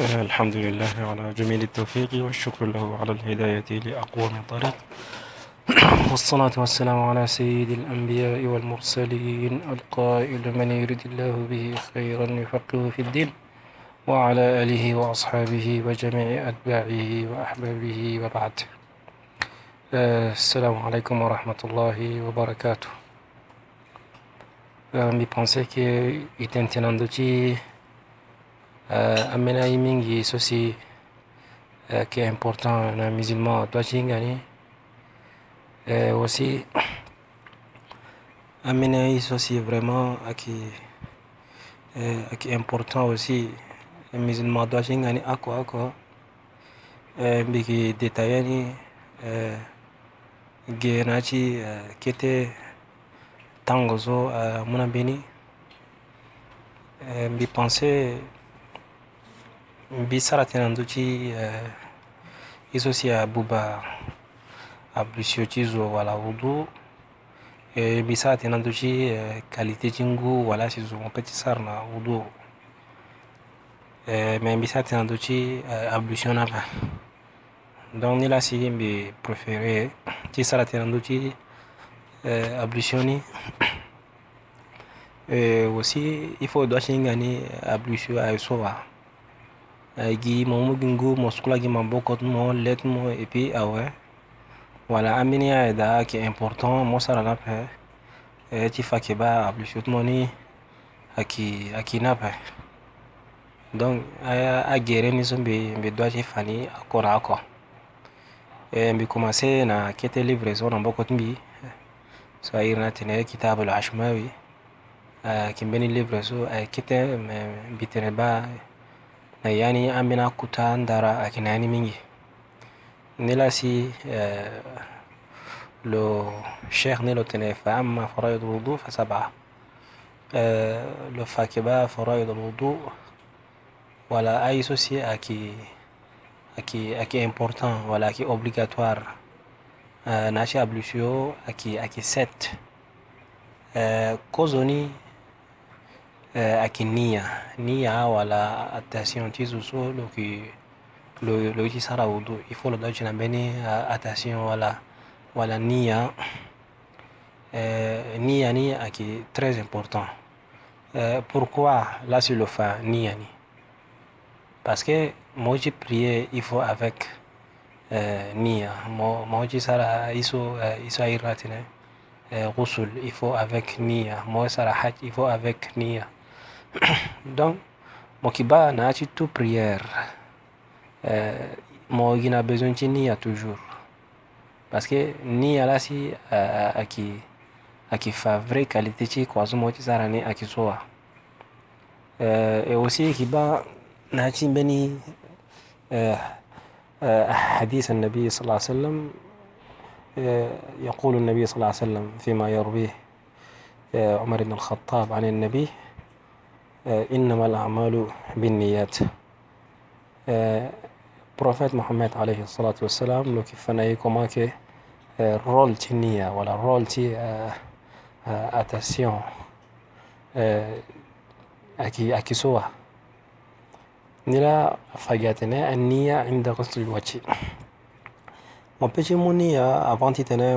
الحمد لله على جميل التوفيق والشكر له على الهداية لأقوم طريق والصلاة والسلام على سيد الأنبياء والمرسلين القائل من يرد الله به خيرا يفقه في الدين وعلى آله وأصحابه وجميع أتباعه وأحبابه وبعد آه، السلام عليكم ورحمة الله وبركاته Mes آه، pensées qui étaient en de dire Euh, amena yi aussi euh, qui est important na musulman twashingani euh, aussi amena yi sosi vraiment euh, qui est important aussi musulman twashingani ako ako mbiki detayani genachi kete tangozo munabini mbi pensée mbi saratinanduti eh, isosi ya buba ablusio ti zo wala wudu e eh, mbi saratinandu ti eh, qualité ti ngu wala si zo mope ti sara na wudu me mbi saratinandu ti ablusio na ba donc ni la si mbi préféré ti saratinandu ti ablusio ni aussi il faut doit ti nga ni ablusio aye so gi mo mo gingo mo skula gi mo bokot mo let mo et puis awe wala amini ya da ki important mo sara na pe e ti fa ke ba ablushut mo ni aki aki na pe donc aya agere ni so mbi mbi doit ti fani akora ako e mbi commencé na kete livraison na bokot mbi so ayiri na tene kitab al ashmawi kimbeni livraison ay kete mbi tene ba yani amina kuta ndara akinani mingi. si eh, le sheikh nilo tene fa amma faraid al-wudu fa sab'a. Eh, le fakiba faraid wudu wala ay souci aki aki aki important wala aki obligatoire eh, naashi ablusio aki aki set kozoni uh, akinia nia wala attention donc so loki lo sara il faut le china beni uh, attention wala wala nia euh, nia Nia, qui très important euh, pourquoi là sur le fin nia ni parce que moi j'ai prié il faut avec euh, nia moi je sara iso iso iratine غسل il faut avec nia moi sara ifo il faut avec nia donc mo kiba na ci tout prière euh, mo gina besoin ci niya toujours parce que niya la si a a aki akifa vraie qualité ci kwazo mo ci sara ni akisoa euh, et aussi kiba na ci beni euh, euh, حديث النبي صلى الله عليه وسلم يقول النبي صلى الله عليه وسلم فيما يرويه عمر بن الخطاب عن النبي آه، إنما الأعمال بالنيات آه، بروفيت محمد عليه الصلاة والسلام لو كيفنا يكما كي آه، رولتي نية ولا رولتي أتسيون أكي أكي سوا نلا فجاتنا النية عند غسل الوجه ما بيجي مو نية أفانتي تنا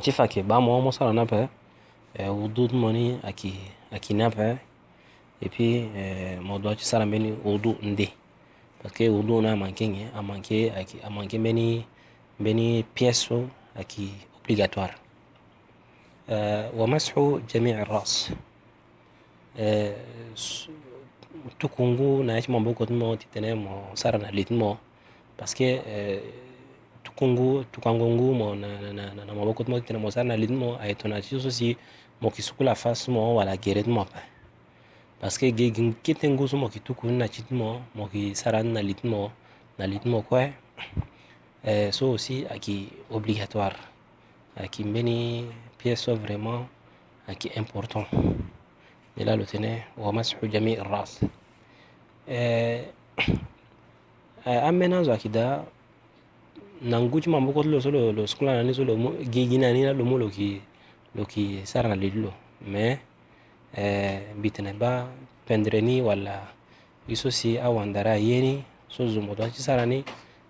chief akibamwa mosala na mpe urdu eh, moni akina mpe et puis eh, mo doit tisala mbeni urdu nde parce que urdu na amanke nge amanke amanke mbeni mbeni pièce so aki obligatoire eh, wamashu jamii ras tukungu na yaci mo mboko timo titene mo sara na lit mo parce que tukango ngumo na, na, na, maboko ti mo yeke tene mo sara na li ti mo ayeke tongana ti so si mo yeke suku lafa so mo wala gere ti mo ape parce que ge gi te ngu so mo yeke tuku ni na ti ti mo mo yeke sara ni na li ti mo na li ti mo kue eh, so aussi ayeke obligatoire ayeke mbeni pièce so vraiment ayeke important ni la lo tene wamashu jami ras eh, eh, ambeni anzo ayeke da nanguchima mbokotilo so lo, lo sikulanani so lo giginanila lomo lo ki lo ki saranalili lo mais eh, mbitene ba pendreni walla i so si awandara ayeni so zumbo to aci sarani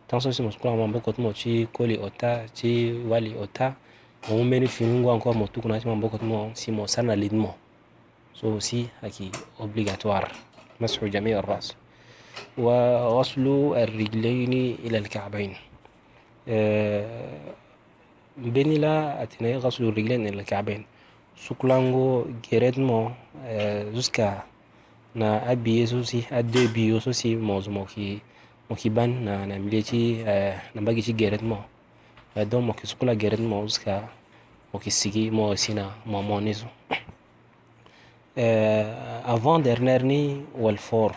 tan so si mo sikulama mbokotimo ci koli ota ci wali ota mo mu mbeni finungu encore mo tukuna ci ma mbokotimo si mo saranalidi mo so si aki obligatoire مسح جميع الرأس وغسل الرجلين إلى الكعبين mbenila eh, atinaye ghaslu rijlain ila ka'bain suklango geredmo eh, jusqu'à na abiye sosi ade biyo sosi mozo moki moki ban na na mileti eh, na bagi ci geredmo don moki sukula geredmo jusqu'à moki sigi mo sina mo monizo avant dernier ni wal fort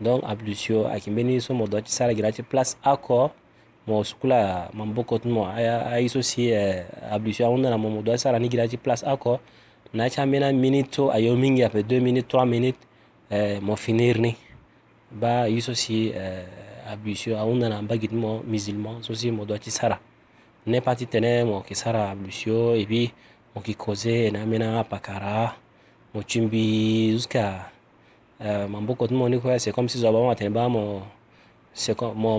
donc ablusio akimbeni so mo do ti sara gira ti place ako mo sukula beaucoup de moi ai so si ablusio ahunda na mo mo mode ti sara ni gira ti place ako na ti ambeni amini à ayo mingi ape deux minutes trois minutes euh, mon finir ni ba ye so si ablusio ahunda na ambagi ti mo musulman so si mo do ti sara ne pâ ti tene mo yeke sara ablusio e puis mo yeke causer e na ambeni apakara mo ti mbi jusqu'à maboko ti mo ni kue c'est comme si zo abâ atene bâ mo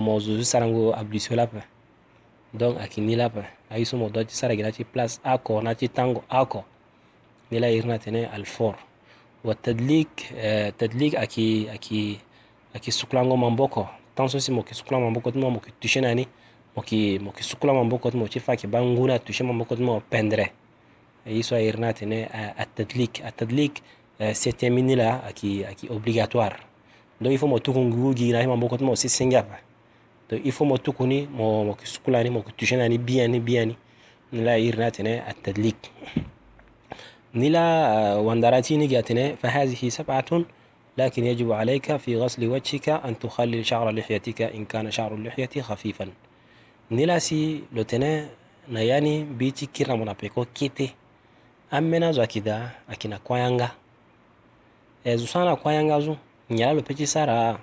mo zo zu sara ngo ablusio lape donc ayeke ni lape aye so mo don ti sara yeke na ti place oko na ti tango oko ni la iri ni atene alfort watadlik tadlik ayeke ayeke ayeke sukula ngo maboko temps so si mo yeke sukula maboko ti mo mo yeke touché na ni mo yeke mo yeke sukula maboko ti mo ti fa yeke bâ ngu ni atouché maboko ti mo pendre aye so airi ni atene atadlik atadlik ces terminés-là qui, qui est obligatoire. Donc il faut que tout le monde soit aussi Singapour. Donc il faut que tout le monde soit en train de se bien, bien. Là, il y a un tadlik. نلا واندراتيني جاتنا فهذه سبعة لكن يجب عليك في غسل وجهك أن تخلل شعر لحيتك إن كان شعر اللحية خفيفا نلا سي لوتنا نياني بيتي كيرا بيكو كيتي أمنا زاكيدا أكينا كوانغا ezo eh, sana kuayanga azo nyala lo peki sara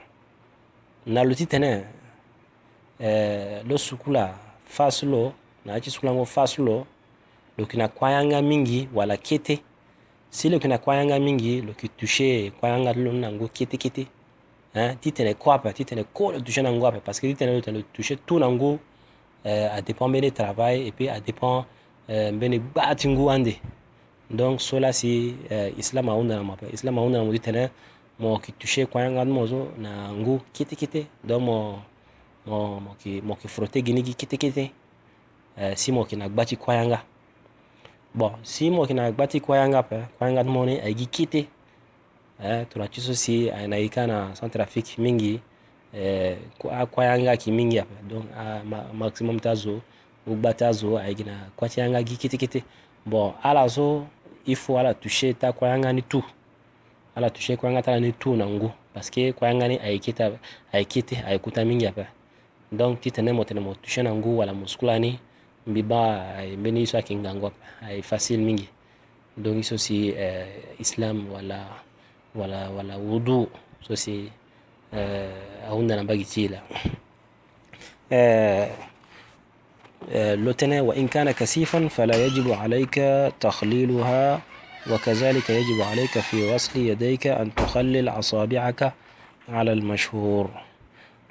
na lo ti tene eh, lo suku la faso lo na yâ ti suku lango faso lo lo yeke na kue yanga mingi wala kete si lo yeke na kue yanga mingi lo yeke touche kue yanga ti lo ni na ngo kete kete hein, ti tene kue ape ti tene kue lo touche na ngo ape parce que ti tene lo tene lo touche tout na ngo eh, adépend mbeni travail et puis adépend eh, mbeni gbaa ti ngu ande donc cela euh, si uh, islam aundanamapa islam aundanamudi tene mo ki touché koyangad mozo na ngu kiti kiti donc mo mo mo ki mo ki frotte ginigi kiti kiti uh, si mo ki na gba ti koyanga bon si mo ki na gba ti koyanga pe koyanga ti mo ni ayigi kiti eh, tona ti so si ayena gi ka na centre afrique mingi eh, akoyanga ki mingi ape donc a, ma, maximum ti azo ugba ti azo ayigi na kuâ ti yanga gi kiti kiti bon ala so il faut ala toucher ta kwa yanga ni tu ala toucher kwa yanga ta ni tu na ngu parce kwa yanga ni aikita aikite aikuta mingi hapa donc titene mo motushe na ngu wala muskulani mbiba mbeni iso akingango hapa ai facile mingi donc iso si eh, islam wala wala wala wudu so si eh, aunda na mbagi tila eh, آه، لتنا وإن كان كثيفا فلا يجب عليك تخليلها وكذلك يجب عليك في غسل يديك أن تخلل أصابعك على المشهور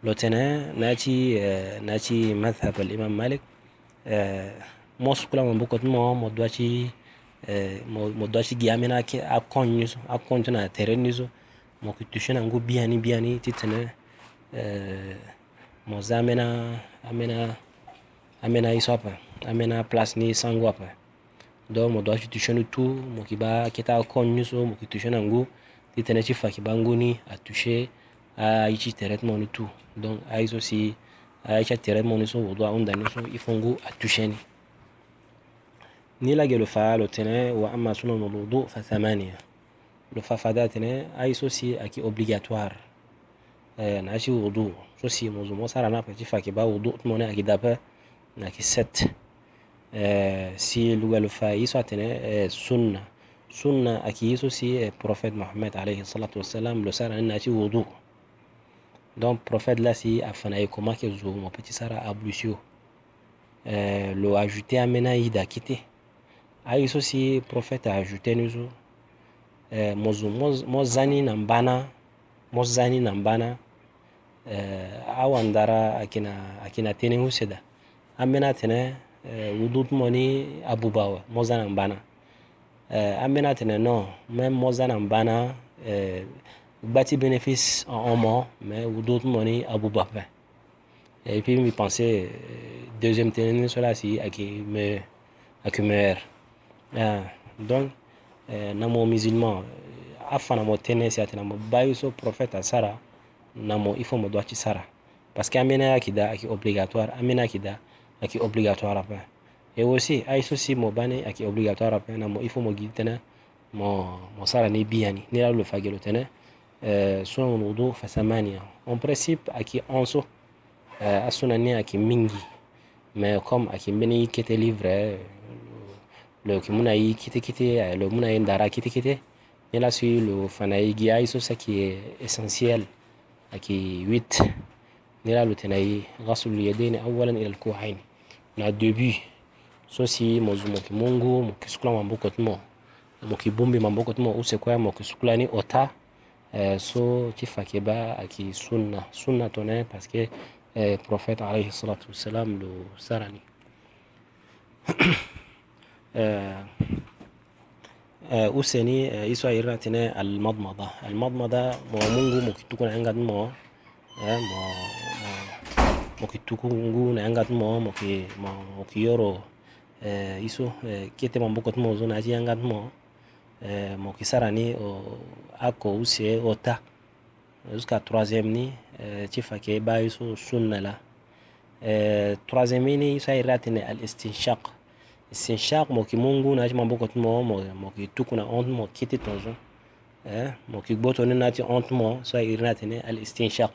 لتنا ناتي آه، ناتي مذهب الإمام مالك آه، موس كل ما بقول مدواتي مدواتي جامنا كي أكونيز أكونتنا ترنيزو مكتوشنا نقول بياني بياني تتنا مزامنا أمنا amena hiso hapa, amena plus ni sangu hapa, do modoa chitushoni tu mokiba keta kon nyuso dit ngu titene chifa bangoni nguni atushe aichi traitement ni tu donc aiso si aicha traitement ni so wodoa onda ni so ifo ngu atusheni ni lagelo fa lo tene wa ama sunan alwudu fa thamania lo fa fada tene Iso si aki obligatoire eh, na achi wudu so si mozumo sara na pa ba kiba wudu tumone aki dape laki set, eh, si lugalu fa iso atene eh, sunna sunna aki iso si eh, prophète mohammed alayhi salatu wassalam lo sara ni nati wudu donc prophète là si afana ye koma ke zo mo petit sara ablusio lo ajouté amena ida kite aiso si prophète a ajouté ni zo mo nambana, mo zani na na awandara akina akina tene huseda an bɛna tɛnɛ euh, Wudutmoni Abubawa, Mozan Bana. suis euh, Amenatene, non, mais Mozan Bana, euh, bâti bénéfice en un mois, mais Wudutmoni Et puis, je pensais, euh, deuxième tenue, cela, si, à qui me, à Donc, namo musulman, afana mo tene si atena prophète à Sarah, namo, il faut mo Sarah. Parce Akida, qui obligatoire, Akida, ayeke obligatoire ape e aussi aye so mo ba ni ayeke obligatoire ape na mo i faut mo gi tënë mo, mo sara ni bia ni ni la lo fage lo tënë euh, soin wudu fa samania en principe ayeke onso euh, asona ni ayeke mingi mais comme ayeke mbeni i kete livre lo yeke mû na ye kitekite lo mû na ye ndara kitekite ni laso ye lo fa na ye gi aye so si ayeke essentiel ayeke 8 نلالو تناي غسل اليدين اولا الى الكوعين نا دوبي سوسي موزو موكي مونغو موكي سكلا مبوكوت مو موكي بومبي مبوكوت مو اوسي كوا موكي سكلا ني اوتا سو تي فاكيبا اكي سنة سنة توني باسكي البروفيت عليه الصلاة والسلام لو سراني أوسني يسوع يرنا المضمضة المضمضة مو مونغو موكي تكون عنقد مو مو mokitukú ngu na yanga ti mo moki mo moki yoro eh, iso eh, kete maboko ti mo zo na ya ti yanga ti mo eh, moki sara ni o, oko use ota jusqu'à troisième ni eh, ti fa yeke ba ye so sunna la eh, troisième ni so airi atene al istinshaq istinshaq mo yeke mu ngu na ya ti maboko ti mo mo yeke tuku na hon ti mo kiti tonzo eh, mo yeke gbö toni na ya ti hon ti mo so airi ni atene al istinshaq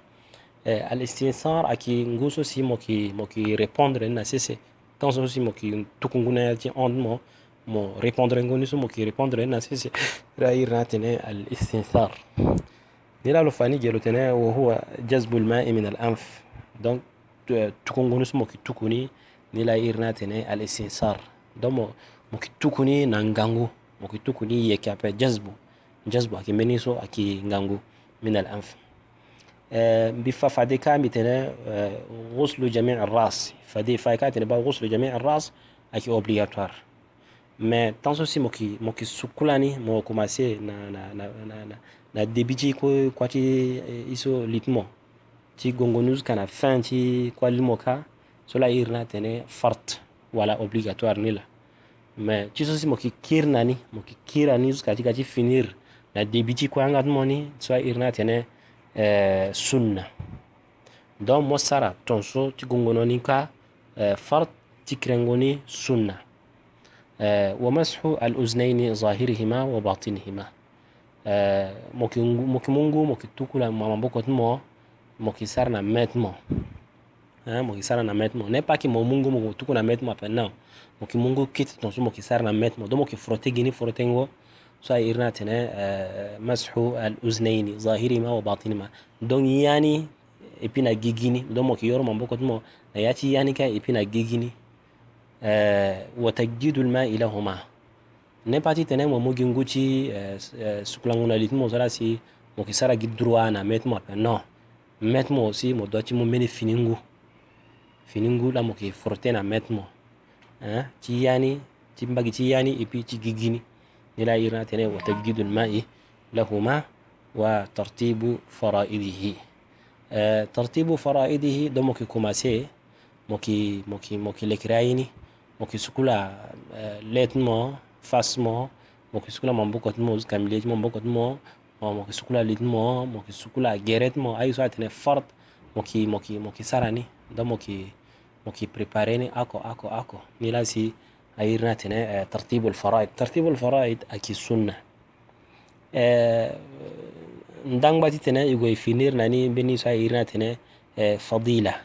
à aki nous aussi mo qui mo qui répondre na sese tan so tout ki tukunguna yalti mo mo répondre en so mo qui répondre na sese ra tene alistinsar nila lo fani jelo tene wo huwa jazbu al-ma'i min al-anf donc euh, tukunguni tukuni nila irna tene alistinsar donc mo tukuni na ngango, mo qui tukuni yeke ape jazbu jazbu akimeni à aki ngango min al بففادي كامي تنا غسل جميع الراس فدي فايكاتنا با غسل جميع الراس اكي اوبليغاتوار mais tan so si mo yeke mo yeke sukulani mo yeke commencé na, na, na, na, na, na début ti kue kuâ ti e euh, so lipi mo ti gongonus ka na fin ti kuâ li mo ka so la e iri ni atene farte wala obligatoire ni la mais ti so si mo yeke kiri na ni mo yeke kiri ani jusqu'à ti ga ti finir na début ti kue anga ti mo ni so la e iri ni atene eh, sunna donc mo sara tonso ti gongononi ka eh, fard ti kirengoni sunna eh, wa mashu al uznaini zahirihima wa batinihima eh, mo ki mungu mo ki tukula mamaboko ti mo mo ki sara na me ti mo hein, eh, mo yeke sara na maitre mo ne pas ke mo mungo mo yeke tuku na maitre mo ape non mo yeke mungo kiti tongaso mo yeke sara na maitre mo donc mo yeke frotte gi ni frotte ngo سائرناتنا آه، مسح الأذنين وباطني ما دون يعني إبنا جيجيني دون ما كيورو من بوكت مو نياتي يعني كا إبنا جيجيني آه، وتجديد الماء لهما نباتي تنا مو مجنجوتي آه، سكلانغونا لتمو سلاسي مو كسارة جدروانا متمو نو متمو سي مو دوتي مو مني فينينغو فينينغو لا مو كي فرتنا متمو ها تي يعني تي تي يعني إبي تي جيجيني إلى إيراتنا وتجديد الماء لهما وترتيب فرائده آه، ترتيب فرائده دو موكي كوماسي موكي موكي موكي لكرايني موكي سكولا آه ليتمو فاسمو موكي سكولا مبوكوت موز كامليت مبوكوت مو موكي سكولا ليتمو موكي سكولا جيرت مو اي سواتني فرد موكي موكي موكي ساراني دو موكي موكي بريباريني اكو اكو اكو نيلاسي أيرناتنا آه، ترتيب الفرائض ترتيب الفرائض أكيد سنة آه، ندعم باتي تنا يقول في نير ناني بني سا أيرناتنا آه، فضيلة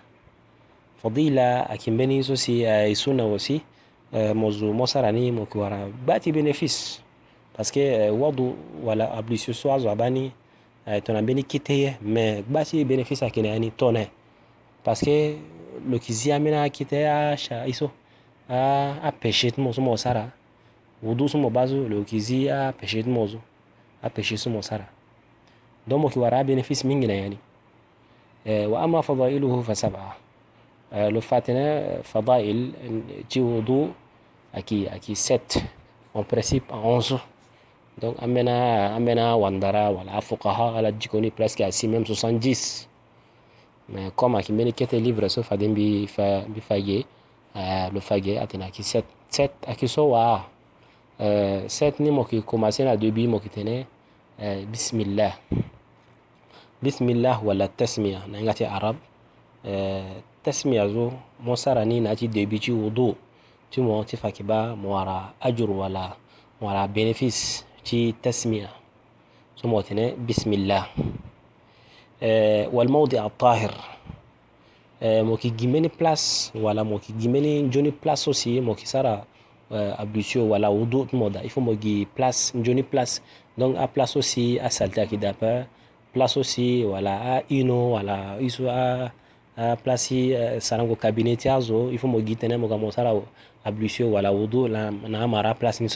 فضيلة أكيد بني سو سي سنة وسي موزو مصراني مكوارا باتي بنفيس بس كي وضو ولا أبليسيو سوا زعباني تنا بني كتية ما باتي بنفيس أكيد يعني تونه بس كي لو كيزيا منا كتية عشا إيسو a tʋ mɔsʋ mosara wʋdʋ sʋ mɔ bazʋ lɛ okizi apɛshɛ a mɔzʋ apɛshɛ mon sara. donc bénéfice yani eh, wa ama fadailuhu fa sabaa eh, le fatina eh, fadail ti qui aki aki sept en principe à onze donc amena amena wandara wala afukaha ala jikoni presque à six même soixante-dix. mais comme aki kete livre so faden bi fa ye lo fage atene ki set set ayeke so wâ set ni mo yeke commencé na debi mo yeke tene bismillah bismillah wala tasmiya na yanga ti arab tasmiya zo mo sara ni na ti debi ti wudu ti mo ti fa yeke ba mo ara ajur wala mo wara bénéfice ti tasmiya so mo tene bismillah والموضع الطاهر Eh, gimeni plus wala mokigimeni njoni plus aussi mokisara uh, eh, abusio wala wudu moda, ifo place plus njoni plus donc a place aussi a salta akidapa place aussi wala a ino wala iso a, a place uh, sarango kabineti azo ifo mogi tene moga mosara abusio wala wudu la, na amara place ni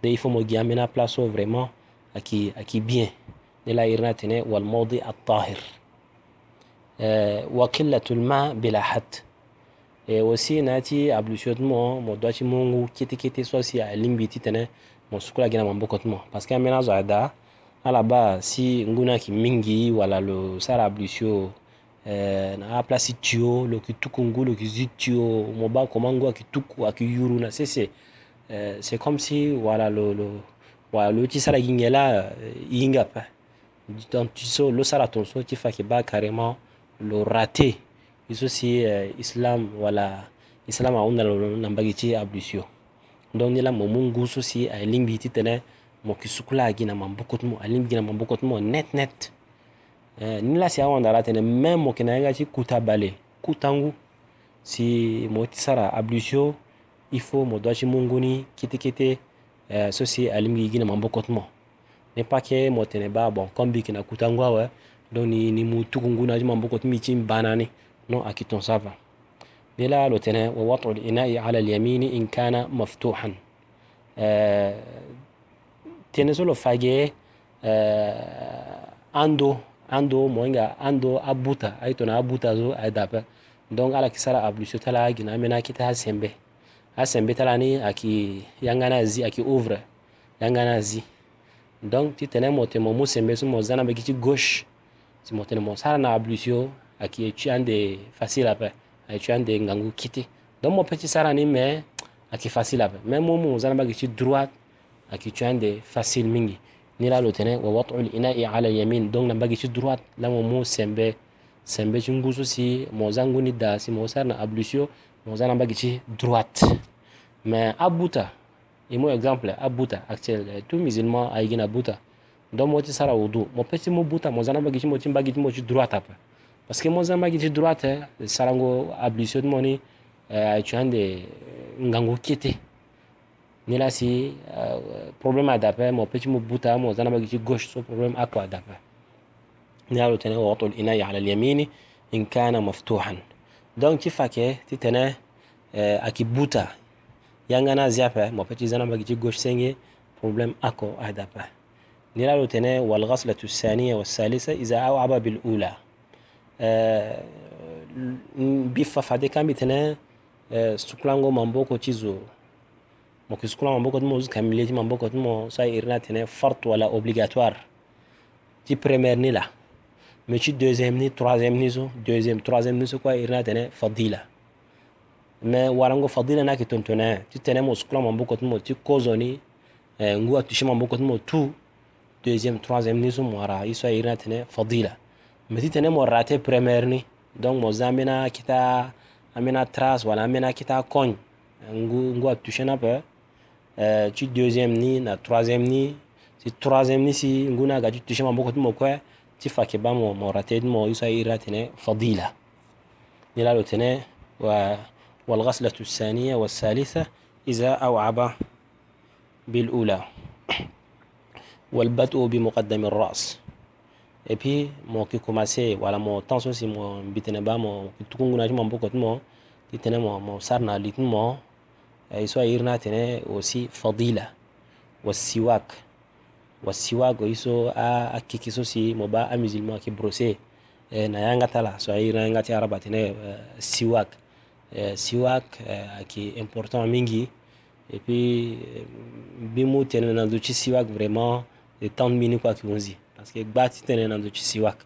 de ifo amena place vraiment aki aki bien de la irna tene wal atahir at-tahir وقلة الماء بلا حد aussi naati ablutionnement mo doati mungu kiti kiti so si a limbi ti tene mo sukula gina mo mboko ti mo parce que ambeni azo ada ala ba si nguni ayeke mingi wala lo sara ablution eh, na ala place ti tio lo yeke tuku ngu lo yeke zi tio mo ba koma ngu ayeke tuku ayeke yuru na sese eh, c'est comme si wala lo, lo wala lo ti sara yeke nge la hinga eh, ape donc ti so lo sara tongaso ti fa yeke ba carrément lo rater izo si uh, islam wala islam aunda lo nambagi ti ablusio donc ni la mo mu ngu so si alingbi ti tene mo yeke sukula agi na maboko ti mo alingbi gi na maboko ti mo net net eh, ni la si awanda ala tene me mo yeke na yanga ti kuta bale kuta ngu si mo ti sara ablusio i faut mo doit ti mu ngu ni kitekete eh, so si alingbi gi na maboko ti mo ni pâ ke mo tene ba bon comme mbi yeke na kuta ngu awe donc ni mutugu nguna juma mboko timichi banani no akiton sava bila lotene wa wat'u al 'ala al-yamini in kana maftuhan euh, tene solo fage euh, ando ando moinga ando abuta aitona abuta zo adapa donc ala kisara ablusio tala gina mena kita sembe asembe tala ni aki yangana zi aki ouvre yangana zi donc ti tene mo temo mo sembe so mo zana be gauche Timothy Monsara na ablusio akiechande facile apa aichande ngangu kiti donc mon petit sara ni mais aki facile apa mais mo mo zana bagi ci droite akichande facile mingi ni la lotene wa wat'u al-ina'i ala yamin donc na bagi ci droite la mo mo sembe sembe ci ngusu si mo zangu ni da si mo sara na ablusio mo zana bagi droite mais abuta et mon exemple abuta actuel tout musulman a abuta ndo moti sara udu mo peti mo buta mo zana bagi mo timba gi mo ci droite apa parce que mo zana bagi ci droite sara ngo ablution mo ni eh, ay ci eh, ngango kete ni la si eh, problème adapa mo peti mo buta mo zana bagi ci gauche so problème akwa adapa ni alu tene wa tul inaya ala al-yamini in kana maftuhan donc ci fake ti tene akibuta yangana ziape mo peti zana bagi ci gauche senge problème ako adapé نلالو تنا والغسلة الثانية والثالثة إذا أوعب بالأولى أه بيفا فادي كان بتنا آه، سكلانغو مانبوكو تيزو موكي سكلانغو مانبوكو تمو زكا مليتي مانبوكو تمو ساي إرنا تنا فرط ولا أوبليغاتوار تي بريمير نيلا ماشي دوزيام ني تروازيام نيزو دوزيام تروازيام نيزو كوا إرنا تنا فضيلة ما ورانغو فضيلة ناكي تنتنا تي تنا مو سكلانغو مانبوكو تمو تي كوزوني أه نغوا تشي مامبوكو تمو تو دوزيام تروازيام نيسو مورا يسو ايرنا فضيلة متي تنه موراتي بريميرني دون موزا منا كتا امنا تراس ولا منا كتا كون نغو نغو اتوشنا با آه، تي دوزيام ني نا تروازيام ني تي تروازيام ني سي نغو نا غادي تشي ما بوكو تمو كو تي فاكي مو موراتي مو يسو ايرنا فضيلة نلالو تنه و والغسلة الثانية والثالثة إذا أوعب بالأولى والبدء بمقدم الرأس et puis mo ki commencé wala mo tension si mo bitene ba mo tukungunati mo mboko tmo titene mo mo sarna litin mo e so irna tene aussi fadila wasiwak wasiwak iso a akiki so si mo ba a musulman ki brosser e na yanga tala so irna ngati araba tene euh, siwak euh, siwak ki euh, important mingi et puis bimu tene na duchi siwak vraiment de temps mini kwa dire. parce que gbati tene na de Siwak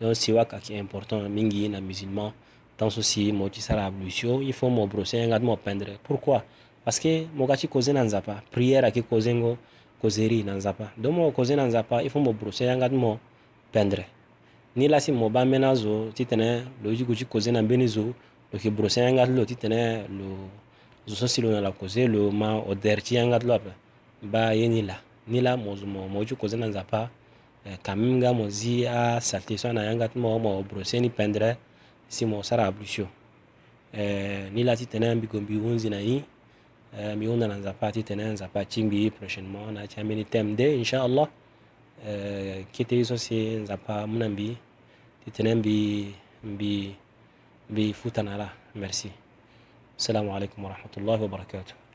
donc siwak qui est important mingi na musulman tant ceci mo chisara ablusio il faut mo brosser ngat mo pendre pourquoi parce que mo qui koze na nzapa prière qui koze ngo kozeri na nzapa donc mon koze na nzapa il faut mo brosser ngat mo pendre ni la si mo ba menazo titene ti tene que tu kuchi koze na mbeni zo brosser ngat lo ti tene lo zo so silo na la causer lo ma oder ti ngat lo ba yeni la ni la mo mo ju kozi na nzapa eh, kami nga mo zi asalté so na yanga ti mo mo brosé ni pendre si mo sara ablusio eh, ni la ti tene ambi go mbi hunzi na ni eh, mbi hunda na nzapa ti tene nzapa ti mbi prochainement na ti ambeni thème de inchallah kete so si nzapa mû na mbi ti tene mbi mbi mbi futa na la merci السلام عليكم ورحمه الله وبركاته